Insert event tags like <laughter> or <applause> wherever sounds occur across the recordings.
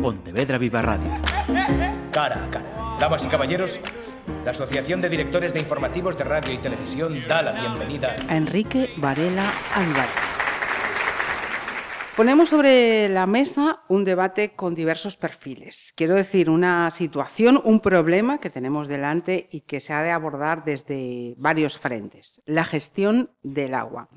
Pontevedra Viva Radio. Cara a cara. Damas y caballeros, la Asociación de Directores de Informativos de Radio y Televisión da la bienvenida a Enrique Varela Álvarez. Ponemos sobre la mesa un debate con diversos perfiles. Quiero decir, una situación, un problema que tenemos delante y que se ha de abordar desde varios frentes. La gestión del agua.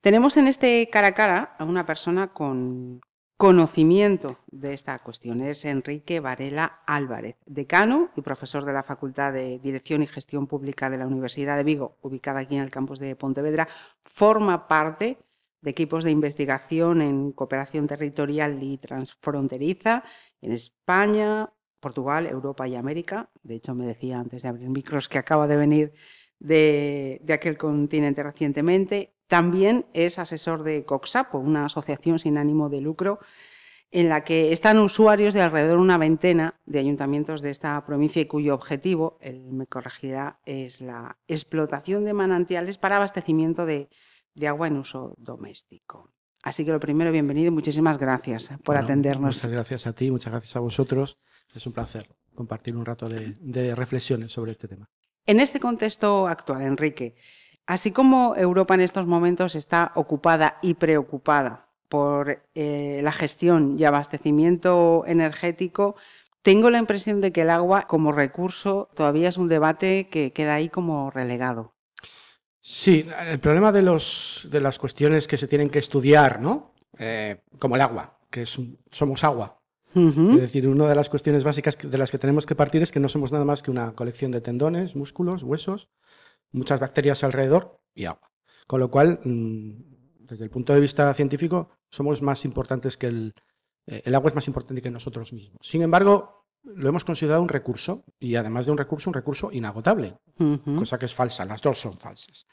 Tenemos en este cara a cara a una persona con conocimiento de esta cuestión. Es Enrique Varela Álvarez, decano y profesor de la Facultad de Dirección y Gestión Pública de la Universidad de Vigo, ubicada aquí en el campus de Pontevedra. Forma parte de equipos de investigación en cooperación territorial y transfronteriza en España, Portugal, Europa y América. De hecho, me decía antes de abrir micros que acaba de venir de, de aquel continente recientemente. También es asesor de Coxapo, una asociación sin ánimo de lucro en la que están usuarios de alrededor de una veintena de ayuntamientos de esta provincia y cuyo objetivo, él me corregirá, es la explotación de manantiales para abastecimiento de, agua en uso doméstico. Así que lo primero, bienvenido y muchísimas gracias por atendernos. Muchas gracias a ti, muchas gracias a vosotros. Es un placer compartir un rato de reflexiones sobre este tema. En este contexto actual, Enrique, Así como Europa en estos momentos está ocupada y preocupada por eh, la gestión y abastecimiento energético, tengo la impresión de que el agua como recurso todavía es un debate que queda ahí como relegado. Sí, el problema de, los, de las cuestiones que se tienen que estudiar, ¿no? Eh, como el agua, que somos agua. Es decir, una de las cuestiones básicas de las que tenemos que partir es que no somos nada más que una colección de tendones, músculos, huesos, muchas bacterias alrededor y agua. Con lo cual, mm, desde el punto de vista científico, somos más importantes que el, eh, el agua es más importante que nosotros mismos. Sin embargo, lo hemos considerado un recurso y además de un recurso, un recurso inagotable, cosa que es falsa, las dos son falsas.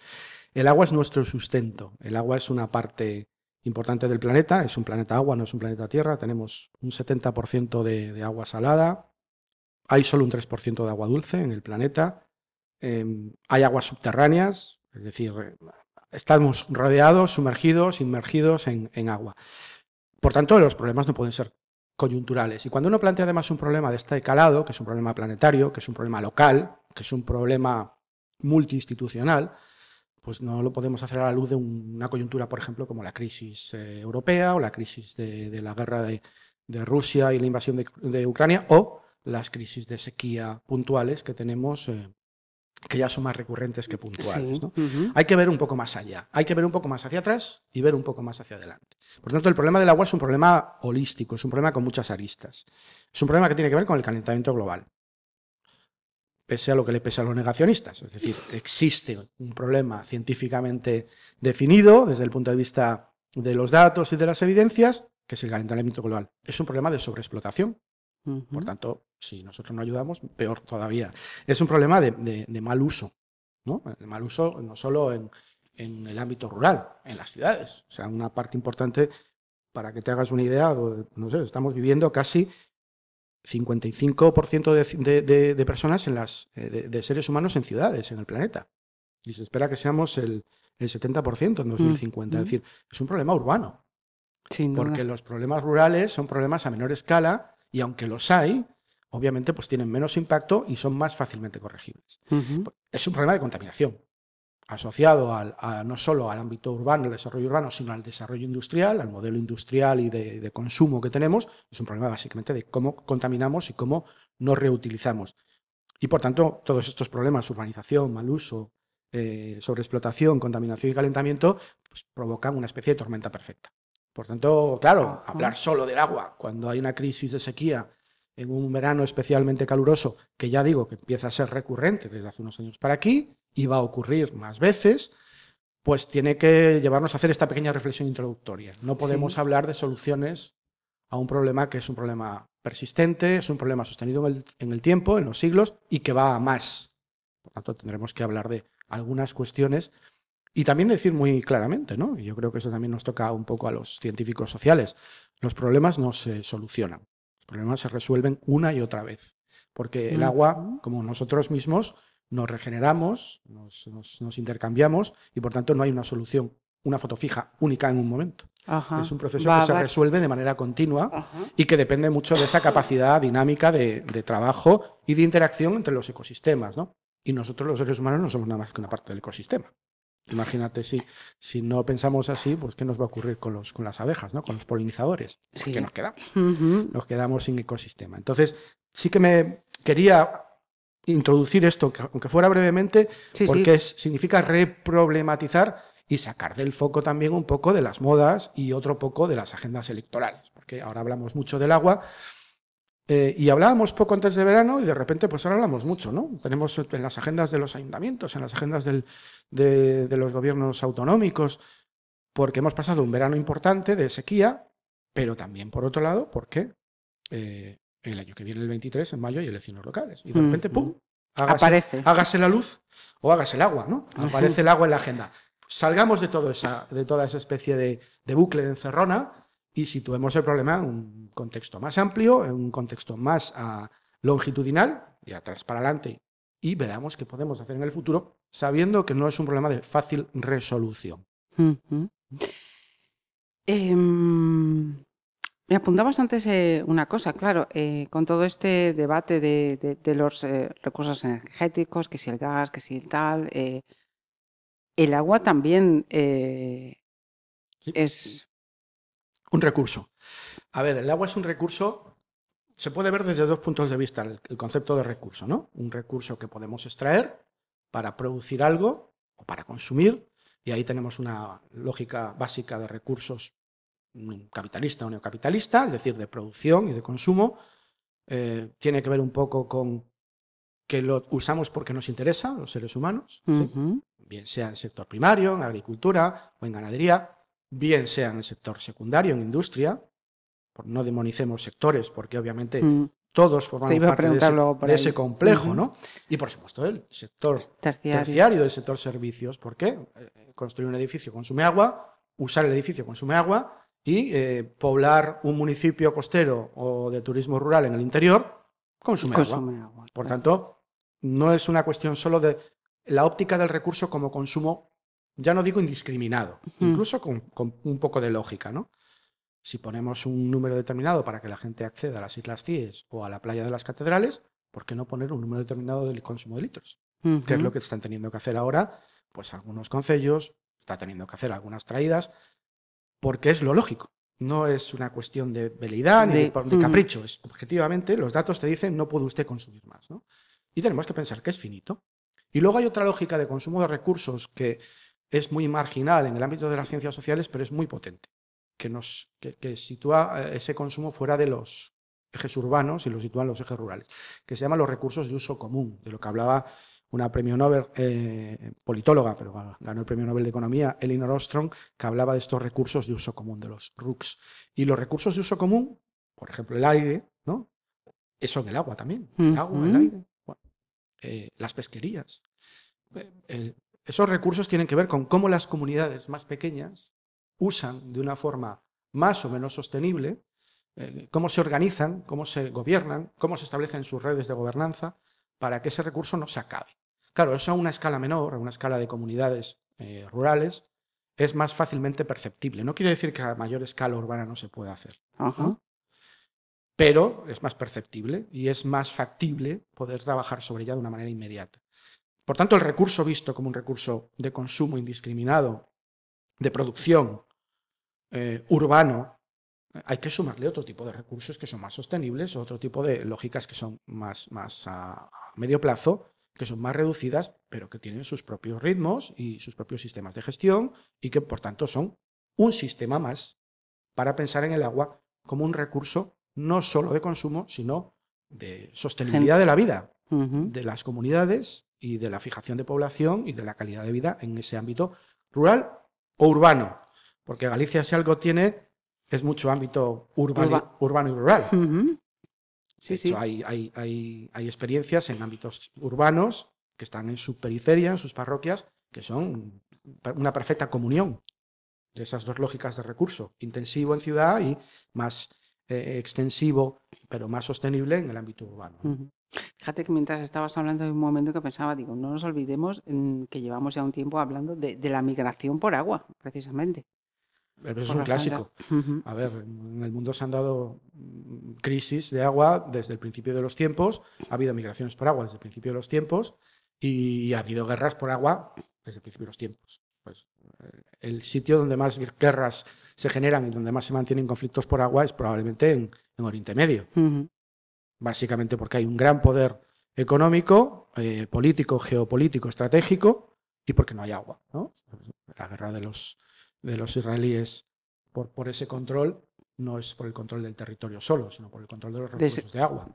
El agua es nuestro sustento, el agua es una parte importante del planeta, es un planeta agua, no es un planeta tierra, tenemos un 70% de, de agua salada, hay solo un 3% de agua dulce en el planeta, Em, hay aguas subterráneas, es decir, estamos rodeados, sumergidos, inmergidos en, agua. Por tanto, los problemas no pueden ser coyunturales. Y cuando uno plantea además un problema de este calado, que es un problema planetario, que es un problema local, que es un problema multiinstitucional, pues no lo podemos hacer a la luz de una coyuntura, por ejemplo, como la crisis eh, europea o la crisis de, la guerra de, Rusia y la invasión de, Ucrania o las crisis de sequía puntuales que tenemos eh, que ya son más recurrentes que puntuales. Hay que ver un poco más allá, hay que ver un poco más hacia atrás y ver un poco más hacia adelante. Por tanto, el problema del agua es un problema holístico, es un problema con muchas aristas. Es un problema que tiene que ver con el calentamiento global, pese a lo que le pese a los negacionistas. Es decir, existe un problema científicamente definido desde el punto de vista de los datos y de las evidencias, que es el calentamiento global. Es un problema de sobreexplotación. Por tanto, si nosotros no ayudamos, peor todavía. Es un problema de, mal uso, ¿no? El mal uso no solo en, el ámbito rural, en las ciudades. O sea, una parte importante, para que te hagas una idea, no sé, estamos viviendo casi 55% de, de, personas, en las, eh, de, seres humanos en ciudades, en el planeta. Y se espera que seamos el, el 70% en 2050. Es decir, es un problema urbano. porque los problemas rurales son problemas a menor escala y aunque los hay, obviamente pues tienen menos impacto y son más fácilmente corregibles. Es un problema de contaminación, asociado al, no solo al ámbito urbano, el desarrollo urbano, sino al desarrollo industrial, al modelo industrial y de, consumo que tenemos. Es un problema básicamente de cómo contaminamos y cómo nos reutilizamos. Y por tanto, todos estos problemas, urbanización, mal uso, eh, sobreexplotación, contaminación y calentamiento, pues provocan una especie de tormenta perfecta. Por tanto, claro, hablar solo del agua cuando hay una crisis de sequía en un verano especialmente caluroso, que ya digo que empieza a ser recurrente desde hace unos años para aquí y va a ocurrir más veces, pues tiene que llevarnos a hacer esta pequeña reflexión introductoria. No podemos hablar de soluciones a un problema que es un problema persistente, es un problema sostenido en el, en el tiempo, en los siglos, y que va a más. Por tanto, tendremos que hablar de algunas cuestiones y también decir muy claramente, ¿no? Y yo creo que eso también nos toca un poco a los científicos sociales. Los problemas no se solucionan, problemas se resuelven una y otra vez. Porque el agua, como nosotros mismos, nos regeneramos, nos, intercambiamos y por tanto no hay una solución, una foto fija única en un momento. Es un proceso que se resuelve de manera continua y que depende mucho de esa capacidad dinámica de, trabajo y de interacción entre los ecosistemas. ¿no? Y nosotros los seres humanos no somos nada más que una parte del ecosistema. Imagínate si, si no pensamos así, pues qué nos va a ocurrir con, los, con las abejas, ¿no? con los polinizadores. ¿Qué nos quedamos? Nos quedamos sin ecosistema. Entonces, sí que me quería introducir esto, aunque fuera brevemente, porque significa reproblematizar y sacar del foco también un poco de las modas y otro poco de las agendas electorales, porque ahora hablamos mucho del agua eh, y hablábamos poco antes de verano y de repente pues ahora hablamos mucho, ¿no? Tenemos en las agendas de los ayuntamientos, en las agendas de, los gobiernos autonómicos, porque hemos pasado un verano importante de sequía, pero también por otro lado porque eh, el año que viene, el 23, en mayo, hay elecciones locales. Y de repente, ¡pum! Aparece. Hágase la luz o hágase el agua, ¿no? Aparece el agua en la agenda salgamos de, todo esa, de toda esa especie de, bucle de encerrona y situemos el problema en un contexto más amplio, en un contexto más ah, longitudinal, de atrás para adelante, y veremos qué podemos hacer en el futuro, sabiendo que no es un problema de fácil resolución. Em, me apuntabas antes eh, una cosa, claro, eh, con todo este debate de, los eh, recursos energéticos, que si el gas, que si el tal, el agua también eh, es... Un recurso. A ver, el agua es un recurso, se puede ver desde dos puntos de vista el, concepto de recurso, ¿no? Un recurso que podemos extraer para producir algo o para consumir, y ahí tenemos una lógica básica de recursos capitalista o neocapitalista, es decir, de producción y de consumo. Eh, tiene que ver un poco con que lo usamos porque nos interesa, los seres humanos, bien sea en el sector primario, en agricultura o en ganadería, bien sea en el sector secundario, en industria, no demonicemos sectores porque obviamente mm. todos formamos parte de ese, complejo, ¿no? Y por supuesto el sector terciario. del sector servicios, ¿por qué? Eh, construir un edificio consume agua, usar el edificio consume agua y eh, poblar un municipio costero o de turismo rural en el interior consume, agua. Por tanto, no es una cuestión solo de la óptica del recurso como consumo, ya no digo indiscriminado, incluso con, un poco de lógica, ¿no? Si ponemos un número determinado para que la gente acceda a las Islas Cíes o a la playa de las catedrales, ¿por qué no poner un número determinado del consumo de litros? Que es lo que están teniendo que hacer ahora, pues algunos concellos, está teniendo que hacer algunas traídas, porque es lo lógico. No es una cuestión de veleidad ni de, capricho. Es, objetivamente, los datos te dicen no puede usted consumir más. ¿no? Y tenemos que pensar que es finito. Y luego hay otra lógica de consumo de recursos que es muy marginal en el ámbito de las ciencias sociales, pero es muy potente, que, nos, que, sitúa eh, ese consumo fuera de los ejes urbanos y lo sitúa en los ejes rurales, que se llama los recursos de uso común, de lo que hablaba una premio Nobel, eh, politóloga, pero ganó el premio Nobel de Economía, Elinor Ostrom, que hablaba de estos recursos de uso común, de los RUCs. Y los recursos de uso común, por ejemplo, el aire, ¿no? Son el agua también, el agua, el aire, eh, las pesquerías. Esos recursos tienen que ver con cómo las comunidades más pequeñas usan de una forma más o menos sostenible, eh, cómo se organizan, cómo se gobiernan, cómo se establecen sus redes de gobernanza para que ese recurso no se acabe. Claro, eso a una escala menor, a una escala de comunidades rurales, es más fácilmente perceptible. No quiere decir que a mayor escala urbana no se pueda hacer pero es más perceptible y es más factible poder trabajar sobre ella de una manera inmediata. Por tanto, el recurso visto como un recurso de consumo indiscriminado, de producción eh, urbano, hay que sumarle otro tipo de recursos que son más sostenibles, otro tipo de lógicas que son más, más a, medio plazo, que son más reducidas, pero que tienen sus propios ritmos y sus propios sistemas de gestión y que, por tanto, son un sistema más para pensar en el agua como un recurso no solo de consumo, sino de sostenibilidad de la vida, de las comunidades y de la fijación de población y de la calidad de vida en ese ámbito rural o urbano. Porque Galicia si algo tiene es mucho ámbito urbano, y rural. sí, Hay, hay, experiencias en ámbitos urbanos que están en su periferia, en sus parroquias, que son una perfecta comunión de esas dos lógicas de recurso, intensivo en ciudad y más eh, extensivo, pero más sostenible en el ámbito urbano. Fíjate que mientras estabas hablando de un momento que pensaba, digo, no nos olvidemos que llevamos ya un tiempo hablando de, la migración por agua, precisamente. Eso es un clásico. A ver, en el mundo se han dado mm, crisis de agua desde el principio de los tiempos, ha habido migraciones por agua desde el principio de los tiempos y ha habido guerras por agua desde el principio de los tiempos. Pues eh, el sitio donde más guerras se generan y donde más se mantienen conflictos por agua es probablemente en, Oriente Medio. Básicamente porque hay un gran poder económico, eh, político, geopolítico, estratégico y porque no hay agua. La guerra de los, de los israelíes por, por ese control no es por el control del territorio solo, sino por el control de los recursos de, agua.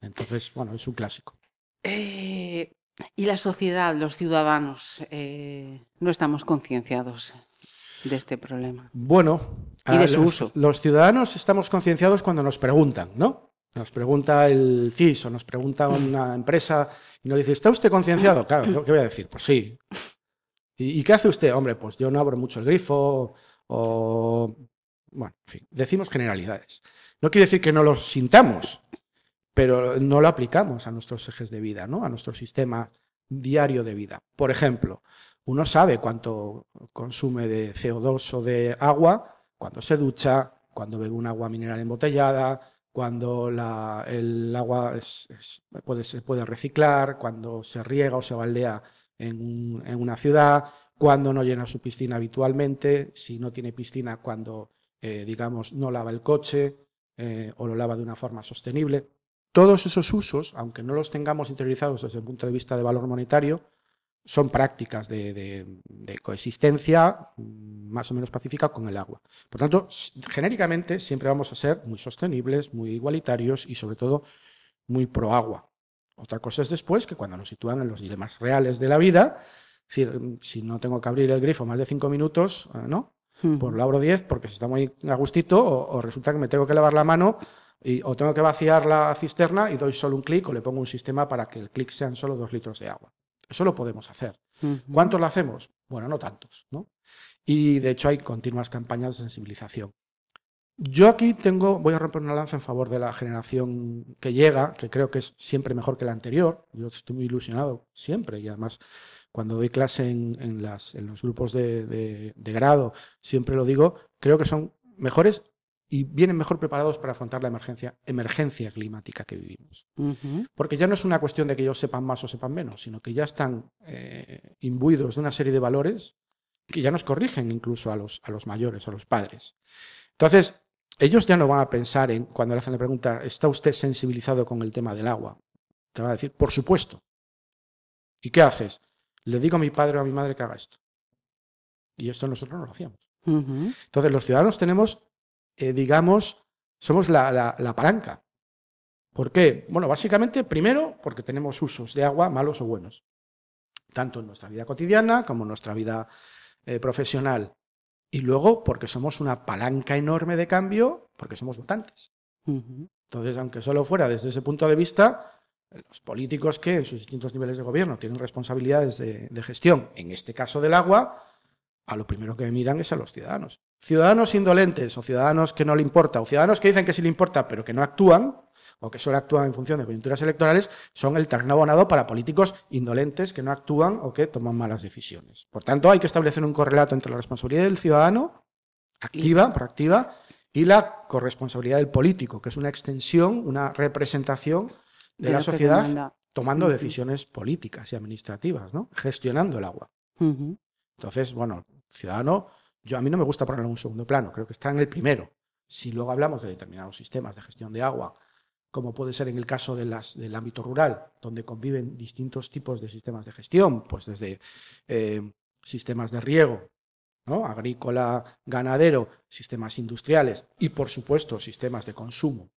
Entonces, bueno, es un clásico. Eh, y la sociedad, los ciudadanos, eh, no estamos concienciados de este problema. Bueno, y de su uso. Los ciudadanos estamos concienciados cuando nos preguntan, ¿no? Nos pregunta el CIS o nos pregunta una empresa y nos dice, ¿está usted concienciado? Claro, ¿qué voy a decir? Pues sí. ¿Y, qué hace usted? Hombre, pues yo no abro mucho el grifo o... Bueno, en fin, decimos generalidades. No quiere decir que no los sintamos, pero no lo aplicamos a nuestros ejes de vida, ¿no? a nuestro sistema diario de vida. Por ejemplo, uno sabe cuánto consume de CO2 o de agua cuando se ducha, cuando bebe un agua mineral embotellada, cuando el agua puede, se puede reciclar, cuando se riega o se baldea en, una ciudad, cuando no llena su piscina habitualmente, si no tiene piscina, cuando, eh, digamos, no lava el coche eh, o lo lava de una forma sostenible. Todos esos usos, aunque no los tengamos interiorizados desde el punto de vista de valor monetario, son prácticas de, coexistencia mm, más o menos pacífica con el agua. Por tanto, genéricamente siempre vamos a ser muy sostenibles, muy igualitarios y sobre todo muy pro agua. Otra cosa es después que cuando nos sitúan en los dilemas reales de la vida, es decir, mm, si no tengo que abrir el grifo más de cinco minutos, eh, ¿no? Pues lo abro diez porque se está muy a gustito o resulta que me tengo que lavar la mano o tengo que vaciar la cisterna y doy solo un clic o le pongo un sistema para que el clic sean solo dos litros de agua. Eso lo podemos hacer. ¿Cuántos lo hacemos? Bueno, no tantos, ¿no? Y de hecho hay continuas campañas de sensibilización. Yo aquí tengo, voy a romper una lanza en favor de la generación que llega, que creo que es siempre mejor que la anterior. Yo estoy muy ilusionado siempre y además cuando doy clase en, las, en los grupos de, grado, siempre lo digo, creo que son mejores y vienen mejor preparados para afrontar la emergencia, emergencia climática que vivimos. Porque ya no es una cuestión de que ellos sepan más o sepan menos, sino que ya están eh, imbuidos de una serie de valores que ya nos corrigen incluso a los, a los mayores, a los padres. Entonces, ellos ya no van a pensar en, cuando le hacen la pregunta, ¿está usted sensibilizado con el tema del agua? Te van a decir, por supuesto. ¿Y qué haces? Le digo a mi padre o a mi madre que haga esto. Y esto nosotros no lo hacíamos. Entonces, los ciudadanos tenemos eh, digamos, somos la, palanca. ¿Por qué? Bueno, básicamente, primero, porque tenemos usos de agua malos o buenos, tanto en nuestra vida cotidiana como en nuestra vida eh, profesional. Y luego, porque somos una palanca enorme de cambio, porque somos votantes. Entonces, aunque solo fuera desde ese punto de vista, los políticos que en sus distintos niveles de gobierno tienen responsabilidades de gestión, en este caso del agua, a lo primero que miran es a los ciudadanos. Ciudadanos indolentes o ciudadanos que no le importa, o ciudadanos que dicen que sí le importa pero que no actúan, o que solo actúan en función de coyunturas electorales, son el terreno abonado para políticos indolentes que no actúan o que toman malas decisiones. Por tanto, hay que establecer un correlato entre la responsabilidad del ciudadano, activa, proactiva, y la corresponsabilidad del político, que es una extensión, una representación de, la sociedad tomando decisiones políticas y administrativas, ¿no? gestionando el agua. Entonces, bueno, ciudadano, yo a mí no me gusta ponerlo en un segundo plano, creo que está en el primero. Si luego hablamos de determinados sistemas de gestión de agua, como puede ser en el caso de las, del ámbito rural, donde conviven distintos tipos de sistemas de gestión, pues desde eh, sistemas de riego, ¿no? agrícola, ganadero, sistemas industriales y, por supuesto, sistemas de consumo,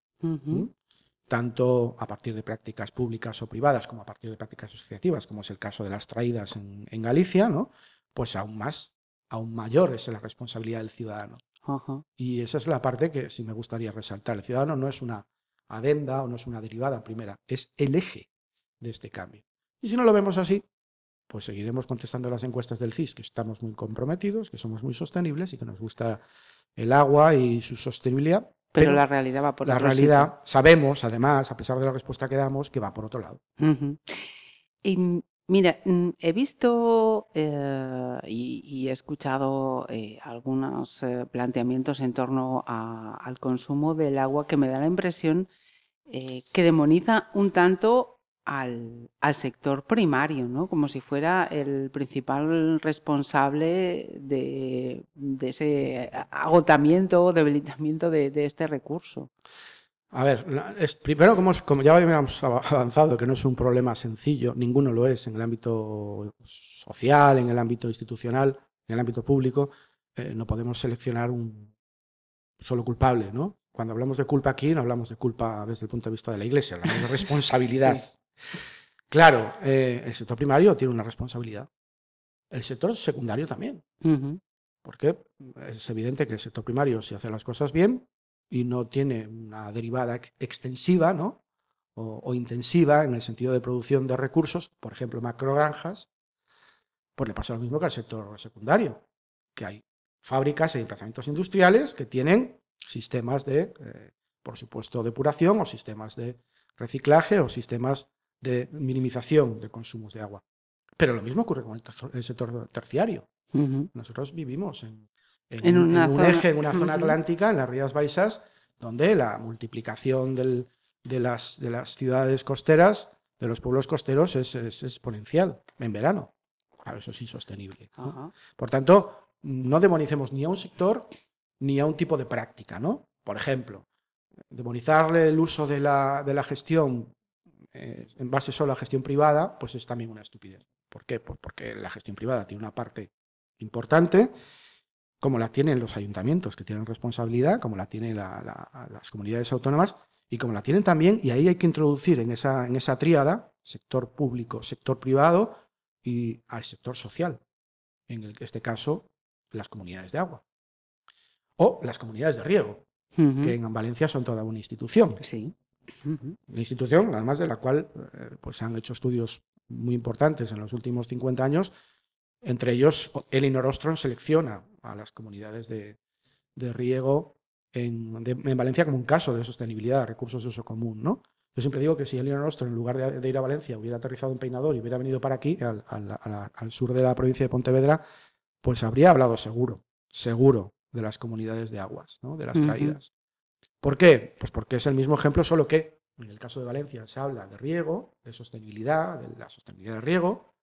tanto a partir de prácticas públicas o privadas como a partir de prácticas asociativas, como es el caso de las traídas en, en Galicia, ¿no? pues aún más aún mayor es la responsabilidad del ciudadano. Y esa es la parte que sí me gustaría resaltar. El ciudadano no es una adenda o no es una derivada primera, es el eje de este cambio. Y si no lo vemos así, pues seguiremos contestando las encuestas del CIS, que estamos muy comprometidos, que somos muy sostenibles y que nos gusta el agua y su sostenibilidad. Pero, la realidad va por la realidad. Sabemos, además, a pesar de la respuesta que damos, que va por otro lado. y Mira, mm, he visto eh, y, he escuchado eh, algunos eh, planteamientos en torno al consumo del agua que me da la impresión que demoniza un tanto al, sector primario, ¿no? Como si fuera el principal responsable de, ese agotamiento o debilitamiento de este recurso. A ver, es, primero, como, como, ya habíamos avanzado, que no es un problema sencillo, ninguno lo es en el ámbito social, en el ámbito institucional, en el ámbito público, eh, no podemos seleccionar un solo culpable, ¿no? Cuando hablamos de culpa aquí, no hablamos de culpa desde el punto de vista de la Iglesia, hablamos de <laughs> responsabilidad. Claro, eh, el sector primario tiene una responsabilidad. El sector secundario también. Porque es evidente que el sector primario, si hace las cosas bien, y no tiene una derivada extensiva ¿no? o, intensiva en el sentido de producción de recursos, por ejemplo, macrogranjas, pues le pasa lo mismo que al sector secundario, que hay fábricas e emplazamientos industriales que tienen sistemas de, eh, por supuesto, depuración o sistemas de reciclaje o sistemas de minimización de consumos de agua. Pero lo mismo ocurre con el, sector terciario. Nosotros vivimos en, en, un eje, en una zona atlántica, en las Rías Baixas, donde la multiplicación de, las, de las ciudades costeras, de los pueblos costeros, es, exponencial en verano. Claro, eso es insostenible. Por tanto, no demonicemos ni a un sector ni a un tipo de práctica, ¿no? Por ejemplo, demonizarle el uso de la, de la gestión eh, en base solo a gestión privada, pues es también una estupidez. ¿Por qué? Pues porque la gestión privada tiene una parte importante como la tienen los ayuntamientos, que tienen responsabilidad, como la tienen las comunidades autónomas y como la tienen también, y ahí hay que introducir en esa, en esa tríada, sector público, sector privado y al sector social, en este caso las comunidades de agua. O las comunidades de riego, que en Valencia son toda una institución. Sí. Una institución, además de la cual eh, pues, se han hecho estudios muy importantes en los últimos 50 años entre ellos, Elinor Ostrom selecciona a las comunidades de, riego en, Valencia como un caso de sostenibilidad de recursos de uso común. ¿no? Yo siempre digo que si Elinor Ostrom, en lugar de, ir a Valencia, hubiera aterrizado en Peinador y hubiera venido para aquí, al, sur de la provincia de Pontevedra, pues habría hablado seguro, seguro de las comunidades de aguas, ¿no? de las traídas. ¿Por qué? Pues porque es el mismo ejemplo, solo que en el caso de Valencia se habla de riego, de sostenibilidad, de la sostenibilidad del riego,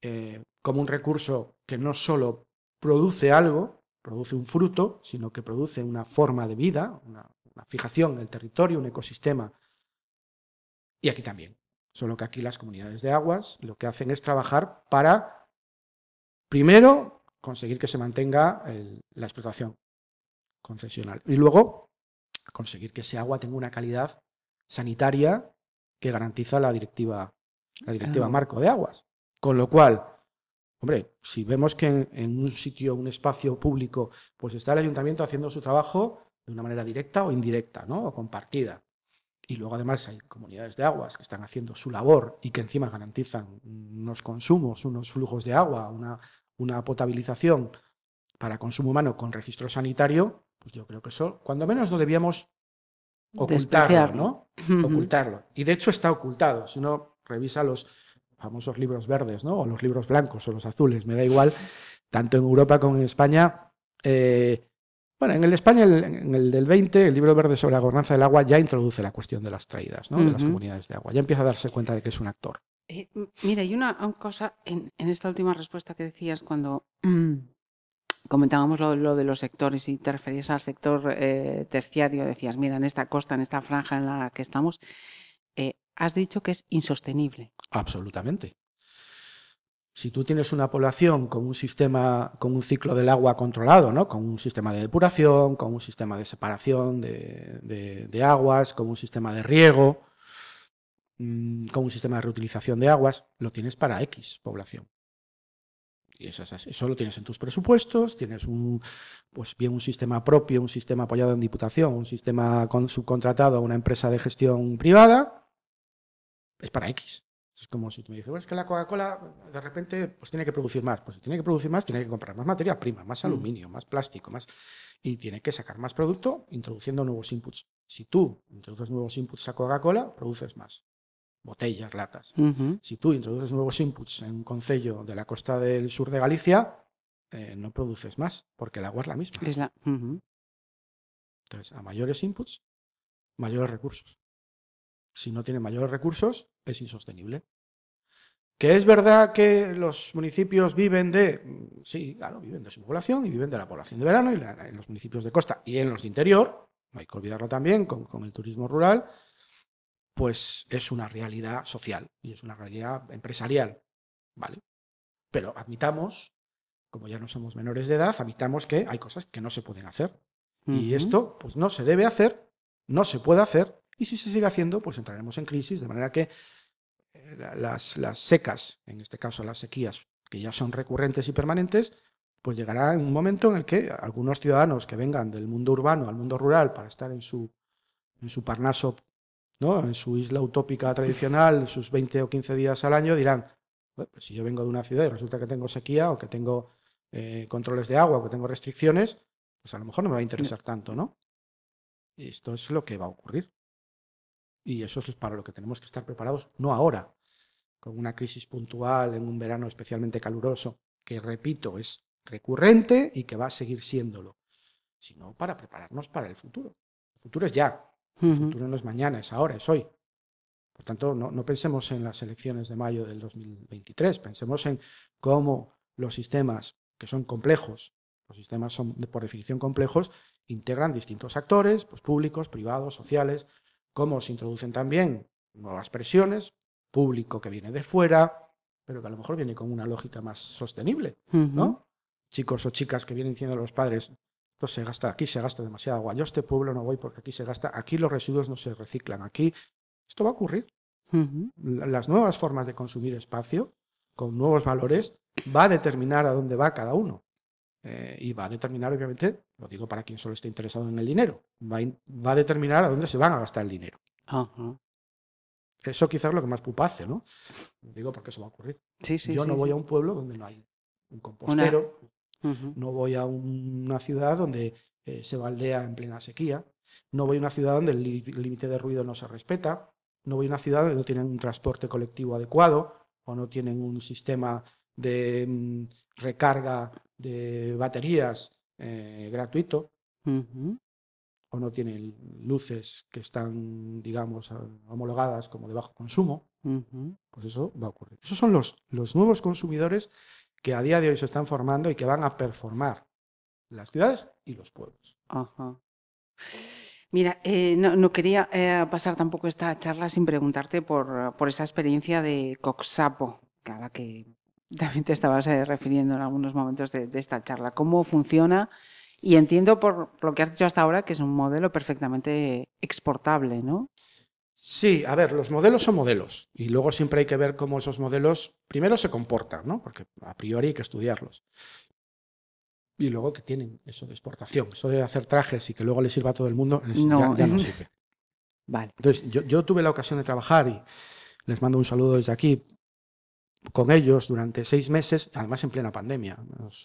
eh, como un recurso que no solo produce algo, produce un fruto, sino que produce una forma de vida, una, fijación en el territorio, un ecosistema. Y aquí también. Solo que aquí las comunidades de aguas lo que hacen es trabajar para, primero, conseguir que se mantenga la explotación concesional. Y luego, conseguir que ese agua tenga una calidad sanitaria que garantiza la directiva, la directiva marco de aguas. Con lo cual, hombre, si vemos que en, un sitio, un espacio público, pues está el ayuntamiento haciendo su trabajo de una manera directa o indirecta, ¿no? O compartida. Y luego además hay comunidades de aguas que están haciendo su labor y que encima garantizan unos consumos, unos flujos de agua, una, una potabilización para consumo humano con registro sanitario, pues yo creo que eso, cuando menos lo debíamos ocultarlo, ¿no? Ocultarlo. Y de hecho está ocultado. Si uno revisa los, famosos libros verdes, ¿no? O los libros blancos o los azules, me da igual, tanto en Europa como en España. Eh, bueno, en el de España, en el del 20, el libro verde sobre la gobernanza del agua ya introduce la cuestión de las traídas, ¿no? De las comunidades de agua. Ya empieza a darse cuenta de que es un actor. Eh, mira, hay una, cosa en, esta última respuesta que decías cuando mm, comentábamos lo, de los sectores y te referías al sector eh, terciario, decías, mira, en esta costa, en esta franja en la que estamos, has dicho que es insostenible. Absolutamente. Si tú tienes una población con un sistema, con un ciclo del agua controlado, ¿no? con un sistema de depuración, con un sistema de separación de, aguas, con un sistema de riego, mm, con un sistema de reutilización de aguas, lo tienes para X población. Y eso es así. Eso lo tienes en tus presupuestos, tienes un, pues bien un sistema propio, un sistema apoyado en diputación, un sistema subcontratado a una empresa de gestión privada, es para X. Es como si tú me dices, bueno, es que la Coca-Cola de repente pues tiene que producir más. Pues si tiene que producir más, tiene que comprar más materia prima, más mm. aluminio, más plástico, más. Y tiene que sacar más producto introduciendo nuevos inputs. Si tú introduces nuevos inputs a Coca-Cola, produces más. botellas, latas. Si tú introduces nuevos inputs en un concello de la costa del sur de Galicia, eh, no produces más, porque el agua es la misma. Entonces, a mayores inputs, mayores recursos. Si no tiene mayores recursos, es insostenible. ¿Que es verdad que los municipios viven de, mm, sí, claro, viven de su población y viven de la población de verano y en los municipios de costa y en los de interior, no hay que olvidarlo también con, con el turismo rural, pues es una realidad social y es una realidad empresarial, ¿vale? Pero admitamos, como ya no somos menores de edad, admitamos que hay cosas que no se pueden hacer. Y esto, pues no se debe hacer, no se puede hacer, y si se sigue haciendo, pues entraremos en crisis, de manera que eh, las, las secas, en este caso las sequías, que ya son recurrentes y permanentes, pues llegará un momento en el que algunos ciudadanos que vengan del mundo urbano al mundo rural para estar en su, en su parnaso, ¿no? en su isla utópica tradicional, sus 20 o 15 días al año, dirán, pues si yo vengo de una ciudad y resulta que tengo sequía o que tengo eh, controles de agua o que tengo restricciones, pues a lo mejor no me va a interesar tanto, ¿no? Y esto es lo que va a ocurrir. Y eso es para lo que tenemos que estar preparados, no ahora, con una crisis puntual en un verano especialmente caluroso, que repito, es recurrente y que va a seguir siéndolo, sino para prepararnos para el futuro. El futuro es ya, el futuro no es mañana, es ahora, es hoy. Por tanto, no, no, pensemos en las elecciones de mayo del 2023, pensemos en cómo los sistemas, que son complejos, los sistemas son por definición complejos, integran distintos actores, pues públicos, privados, sociales, cómo se introducen también nuevas presiones, público que viene de fuera, pero que a lo mejor viene con una lógica más sostenible, ¿no? Chicos o chicas que vienen diciendo a los padres, esto se gasta, aquí se gasta demasiada agua, yo a este pueblo no voy porque aquí se gasta, aquí los residuos no se reciclan, aquí esto va a ocurrir. Las nuevas formas de consumir espacio, con nuevos valores, va a determinar a dónde va cada uno. Eh, y va a determinar, obviamente, lo digo para quien solo esté interesado en el dinero, va a, determinar a dónde se van a gastar el dinero. Eso quizás es lo que más pupa hace, ¿no? Lo digo porque eso va a ocurrir. Yo no voy a un pueblo donde no hay un compostero, no voy a una ciudad donde eh, se baldea en plena sequía, no voy a una ciudad donde el límite de ruido no se respeta, no voy a una ciudad donde no tienen un transporte colectivo adecuado o no tienen un sistema de mm, recarga de baterías eh, gratuito, o no tiene luces que están, digamos, homologadas como de bajo consumo, pues eso va a ocurrir. Esos son los, los nuevos consumidores que a día de hoy se están formando y que van a performar las ciudades y los pueblos. Mira, eh, no, quería eh, pasar tampoco esta charla sin preguntarte por, por esa experiencia de Coxapo, que a la que también te estabas eh, refiriendo en algunos momentos de, esta charla. ¿Cómo funciona? Y entiendo por lo que has dicho hasta ahora que es un modelo perfectamente exportable, ¿no? Sí, a ver, los modelos son modelos y luego siempre hay que ver cómo esos modelos primero se comportan, ¿no? Porque a priori hay que estudiarlos. Y luego que tienen eso de exportación, eso de hacer trajes y que luego le sirva a todo el mundo, no. Ya, no <laughs> sirve. Vale. Entonces, yo, yo tuve la ocasión de trabajar y les mando un saludo desde aquí con ellos durante seis meses, además en plena pandemia.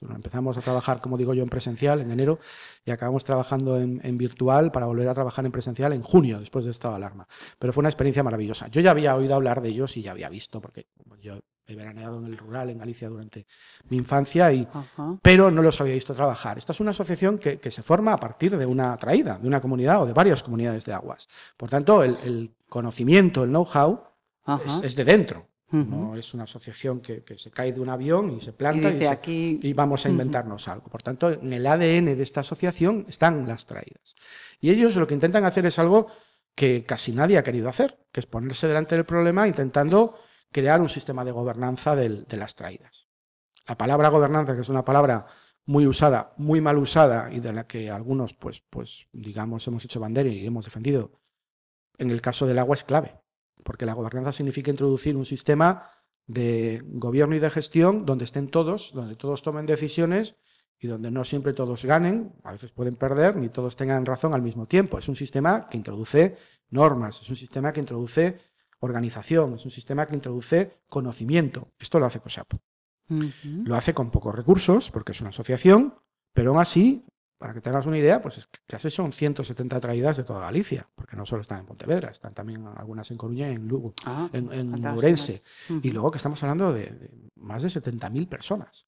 empezamos a trabajar, como digo yo, en presencial en enero y acabamos trabajando en, virtual para volver a trabajar en presencial en junio, después de estado de alarma. Pero fue una experiencia maravillosa. Yo ya había oído hablar de ellos y ya había visto, porque yo he veraneado en el rural, en Galicia, durante mi infancia, y, pero no los había visto trabajar. Esta es una asociación que, se forma a partir de una traída, de una comunidad o de varias comunidades de aguas. Por tanto, el, conocimiento, el know-how es, de dentro. No es una asociación que, se cae de un avión y se planta y, vamos a inventarnos algo. Por tanto, en el ADN de esta asociación están las traídas. Y ellos lo que intentan hacer es algo que casi nadie ha querido hacer, que es ponerse delante del problema intentando crear un sistema de gobernanza de las traídas. La palabra gobernanza, que es una palabra muy usada, muy mal usada y de la que algunos, pues, pues, digamos, hemos hecho bandera y hemos defendido, en el caso del agua es clave porque la gobernanza significa introducir un sistema de gobierno y de gestión donde estén todos, donde todos tomen decisiones y donde no siempre todos ganen, a veces pueden perder, ni todos tengan razón al mismo tiempo. Es un sistema que introduce normas, es un sistema que introduce organización, es un sistema que introduce conocimiento. Esto lo hace COSAP. Lo hace con pocos recursos, porque es una asociación, pero aún así para que tengas una idea, pues es que casi son 170 traídas de toda Galicia, porque no solo están en Pontevedra, están también algunas en Coruña y en Lugo, Ah, en, en. Y luego que estamos hablando de, de más de 70.000 personas.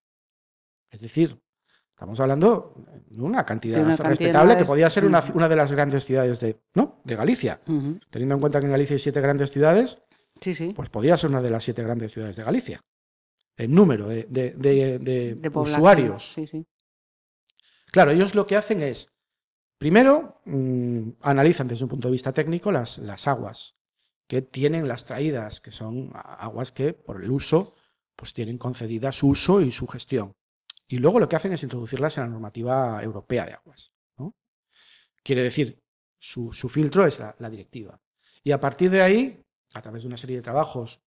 Es decir, estamos hablando de una cantidad, De una cantidad respetable que podía ser una, de las grandes ciudades de, ¿no? de Galicia. Teniendo en cuenta que en Galicia hay siete grandes ciudades, Sí, sí. pues podía ser una de las siete grandes ciudades de Galicia. El número de, usuarios. Sí. Claro, ellos lo que hacen es, primero, mm, analizan desde un punto de vista técnico las, las aguas que tienen las traídas, que son aguas que por el uso, pues tienen concedida su uso y su gestión. Y luego lo que hacen es introducirlas en la normativa europea de aguas. Quiere decir, su, su filtro es la directiva. Y a partir de ahí, a través de una serie de trabajos,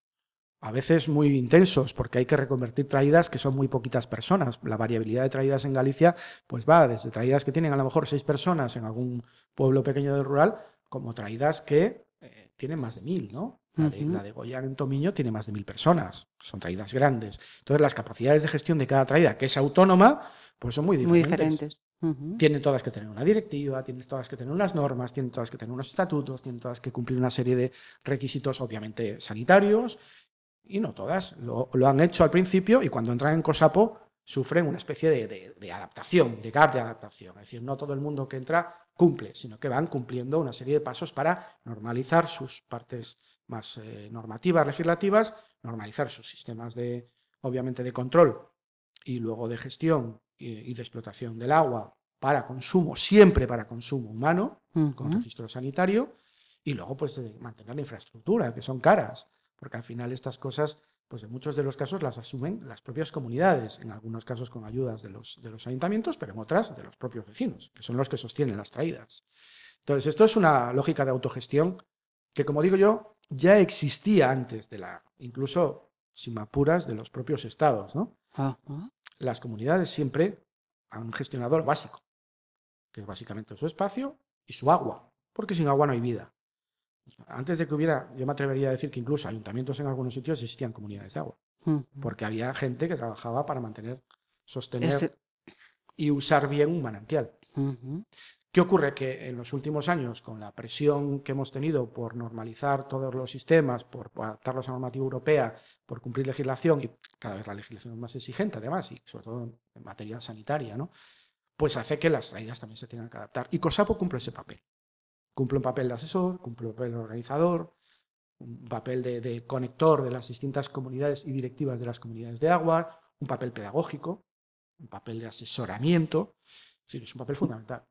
a veces muy intensos, porque hay que reconvertir traídas que son muy poquitas personas. La variabilidad de traídas en Galicia pues va desde traídas que tienen a lo mejor seis personas en algún pueblo pequeño del rural, como traídas que eh, tienen más de mil, ¿no? La de, Ujú. la de Goyán en Tomiño tiene más de mil personas, son traídas grandes. Entonces las capacidades de gestión de cada traída, que es autónoma, pues son muy Muy diferentes. Tienen todas que tener una directiva, tienen todas que tener unas normas, tienen todas que tener unos estatutos, tienen todas que cumplir una serie de requisitos, obviamente, sanitarios, y no todas. Lo, lo han hecho al principio y cuando entran en COSAPO sufren una especie de, de- de adaptación, de gap de adaptación. Es decir, no todo el mundo que entra cumple, sino que van cumpliendo una serie de pasos para normalizar sus partes más eh, normativas, legislativas, normalizar sus sistemas de, obviamente, de control y luego de gestión y, y de explotación del agua para consumo, siempre para consumo humano, con registro sanitario, y luego pues de mantener la infraestructura, que son caras, porque al final estas cosas, pues en muchos de los casos las asumen las propias comunidades, en algunos casos con ayudas de los, de los ayuntamientos, pero en otras de los propios vecinos, que son los que sostienen las traídas. Entonces, esto es una lógica de autogestión que, como digo yo, ya existía antes de la, incluso sin apuras, de los propios estados, ¿no? Las comunidades siempre han gestionado lo básico, que es básicamente su espacio y su agua, porque sin agua no hay vida. Antes de que hubiera, yo me atrevería a decir que incluso ayuntamientos en algunos sitios existían comunidades de agua, Ujú. porque había gente que trabajaba para mantener, sostener Ese- y usar bien un manantial. ¿Qué ocurre? Que en los últimos años, con la presión que hemos tenido por normalizar todos los sistemas, por adaptarlos a la normativa europea, por cumplir legislación, y cada vez la legislación es más exigente además, y sobre todo en materia sanitaria, ¿no? pues hace que las traídas también se tengan que adaptar. Y COSAPO cumple ese papel. Cumple un papel de asesor, cumple un papel de organizador, un papel de, de conector de las distintas comunidades y directivas de las comunidades de agua, un papel pedagógico, un papel de asesoramiento. Es decir, es un papel fundamental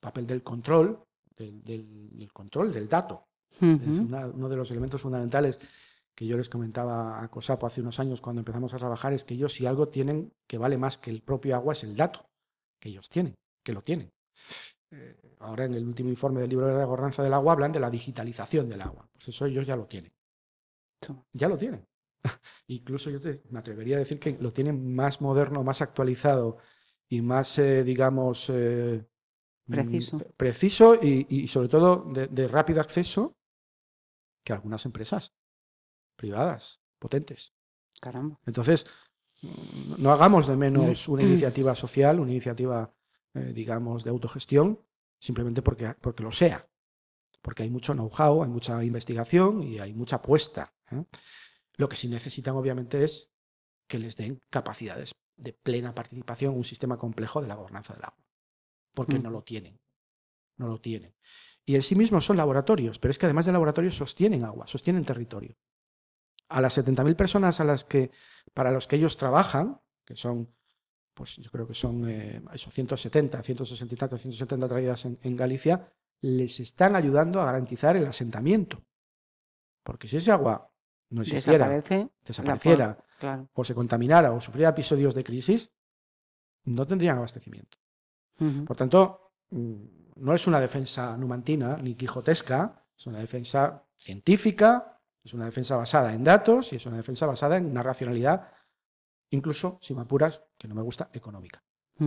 papel del control, del, del- del control del dato. Es una- uno de los elementos fundamentales que yo les comentaba a COSAPO hace unos años cuando empezamos a trabajar es que ellos si algo tienen que vale más que el propio agua es el dato que ellos tienen, que lo tienen. Eh, ahora en el último informe del libro de gobernanza del agua hablan de la digitalización del agua. Pues eso ellos ya lo tienen. Ya lo tienen. <laughs> Incluso yo te- me atrevería a decir que lo tienen más moderno, más actualizado y más, eh, digamos, eh, mm, Preciso. preciso y, y sobre todo de, de rápido acceso que algunas empresas privadas, potentes. Caramba. Entonces, no hagamos de menos una Mm. <clears throat> iniciativa social, una iniciativa, eh, digamos, de autogestión, simplemente porque, porque lo sea. Porque hay mucho know-how, hay mucha investigación y hay mucha apuesta. ¿eh? Lo que sí necesitan, obviamente, es que les den capacidades de plena participación en un sistema complejo de la gobernanza del agua. Porque no Mm. lo tienen. No lo tienen. Y en sí mismos son laboratorios, pero es que además de laboratorios sostienen agua, sostienen territorio. A las 70.000 personas a las que, para los que ellos trabajan, que son, pues yo creo que son eh, eso, 170, 160 y tantas, 170 traídas en, en Galicia, les están ayudando a garantizar el asentamiento. Porque si ese agua no existiera, Desaparece. desapareciera, Claro. o se contaminara o sufriera episodios de crisis, no tendrían abastecimiento. Por tanto, mm, no es una defensa numantina ni quijotesca, es una defensa científica, es una defensa basada en datos y es una defensa basada en una racionalidad, incluso, si me apuras, que no me gusta, económica,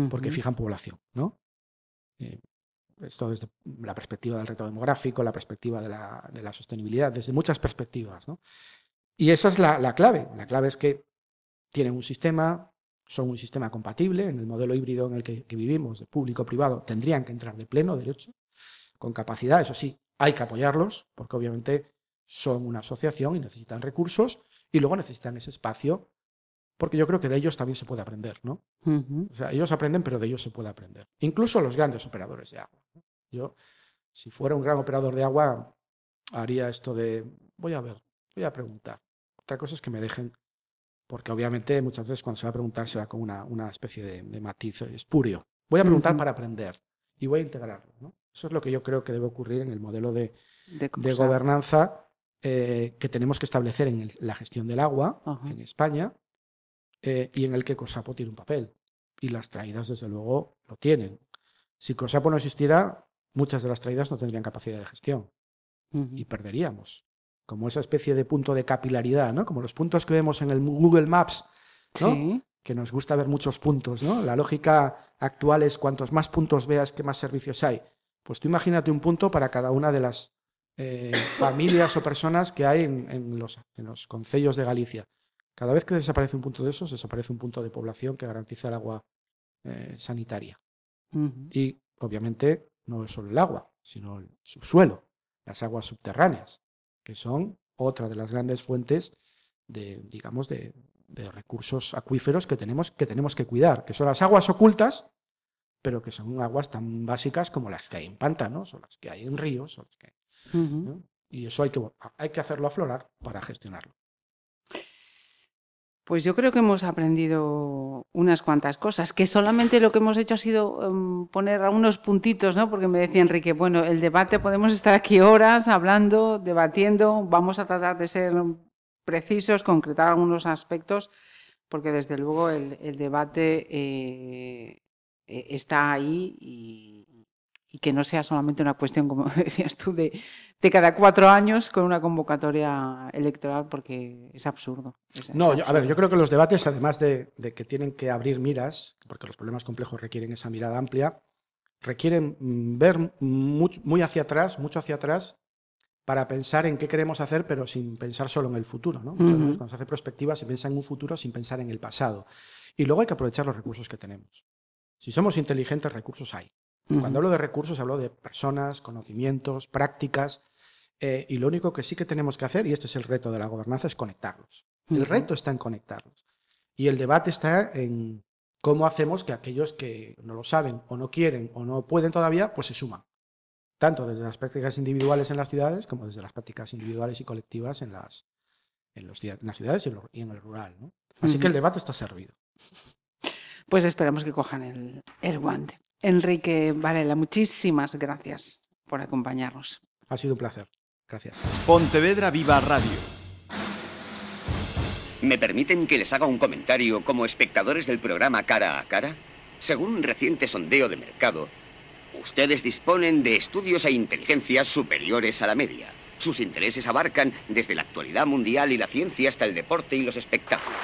porque fijan población, ¿no? Eh, esto desde la perspectiva del reto demográfico, la perspectiva de la, de la sostenibilidad, desde muchas perspectivas, ¿no? Y esa es la, la clave. La clave es que tienen un sistema, son un sistema compatible. En el modelo híbrido en el que, vivimos, de público-privado, tendrían que entrar de pleno derecho, con capacidad. Eso sí, hay que apoyarlos, porque obviamente son una asociación y necesitan recursos, y luego necesitan ese espacio, porque yo creo que de ellos también se puede aprender, ¿no? O sea, ellos aprenden, pero de ellos se puede aprender. Incluso los grandes operadores de agua. Yo, si fuera un gran operador de agua, haría esto de, voy a ver, voy a preguntar. Otra cosa es que me dejen porque obviamente muchas veces cuando se va a preguntar se va con una, una especie de, matiz espurio. Voy a preguntar para aprender y voy a integrarlo. ¿no? Eso es lo que yo creo que debe ocurrir en el modelo de, de, gobernanza eh, que tenemos que establecer en la gestión del agua en España eh, y en el que COSAPO tiene un papel. Y las traídas, desde luego, lo tienen. Si COSAPO no existiera, muchas de las traídas no tendrían capacidad de gestión y perderíamos como esa especie de punto de capilaridad, ¿no? Como los puntos que vemos en el Google Maps, ¿no? Que nos gusta ver muchos puntos, ¿no? La lógica actual es cuantos más puntos veas, que más servicios hay. Pues tú imagínate un punto para cada una de las eh, familias o personas que hay en, los, en los concellos de Galicia. Cada vez que desaparece un punto de esos, desaparece un punto de población que garantiza el agua eh, sanitaria. Y obviamente no es solo el agua, sino el subsuelo, las aguas subterráneas que son otra de las grandes fuentes de, digamos, de, recursos acuíferos que tenemos, que tenemos que cuidar, que son las aguas ocultas, pero que son aguas tan básicas como las que hay en pantanos o las que hay en ríos. Y eso hay que, hay que hacerlo aflorar para gestionarlo. Pues yo creo que hemos aprendido unas cuantas cosas, que solamente lo que hemos hecho ha sido em, poner algunos puntitos, ¿no? Porque me decía Enrique, bueno, el debate podemos estar aquí horas hablando, debatiendo, vamos a tratar de ser precisos, concretar algunos aspectos, porque desde luego el, debate eh, e, está ahí y, y que no sea solamente una cuestión, como <laughs> decías tú, de, cada cuatro años con una convocatoria electoral, porque es absurdo. no, a ver, yo creo que los debates, además de, que tienen que abrir miras, porque los problemas complejos requieren esa mirada amplia, requieren mm, ver muy, hacia atrás, mucho hacia atrás, para pensar en qué queremos hacer, pero sin pensar solo en el futuro. ¿no? Muchas veces cuando se hace prospectiva se piensa en un futuro sin pensar en el pasado. Y luego hay que aprovechar los recursos que tenemos. Si somos inteligentes, recursos hay. Cuando hablo de recursos, hablo de personas, conocimientos, prácticas, eh, y lo único que sí que tenemos que hacer, y este es el reto de la gobernanza, es conectarlos. El reto está en conectarlos. Y el debate está en cómo hacemos que aquellos que no lo saben o no quieren o no pueden todavía, pues se suman. Tanto desde las prácticas individuales en las ciudades como desde las prácticas individuales y colectivas en las, en las ciudades y en, el rural. Así que el debate está servido. Pues esperamos que cojan el, el guante. Enrique Varela, muchísimas gracias por acompañarnos. Ha sido un placer. Gracias. Pontevedra Viva Radio. ¿Me permiten que les haga un comentario como espectadores del programa Cara a Cara? Según un reciente sondeo de mercado, ustedes disponen de estudios e inteligencias superiores a la media. Sus intereses abarcan desde la actualidad mundial y la ciencia hasta el deporte y los espectáculos.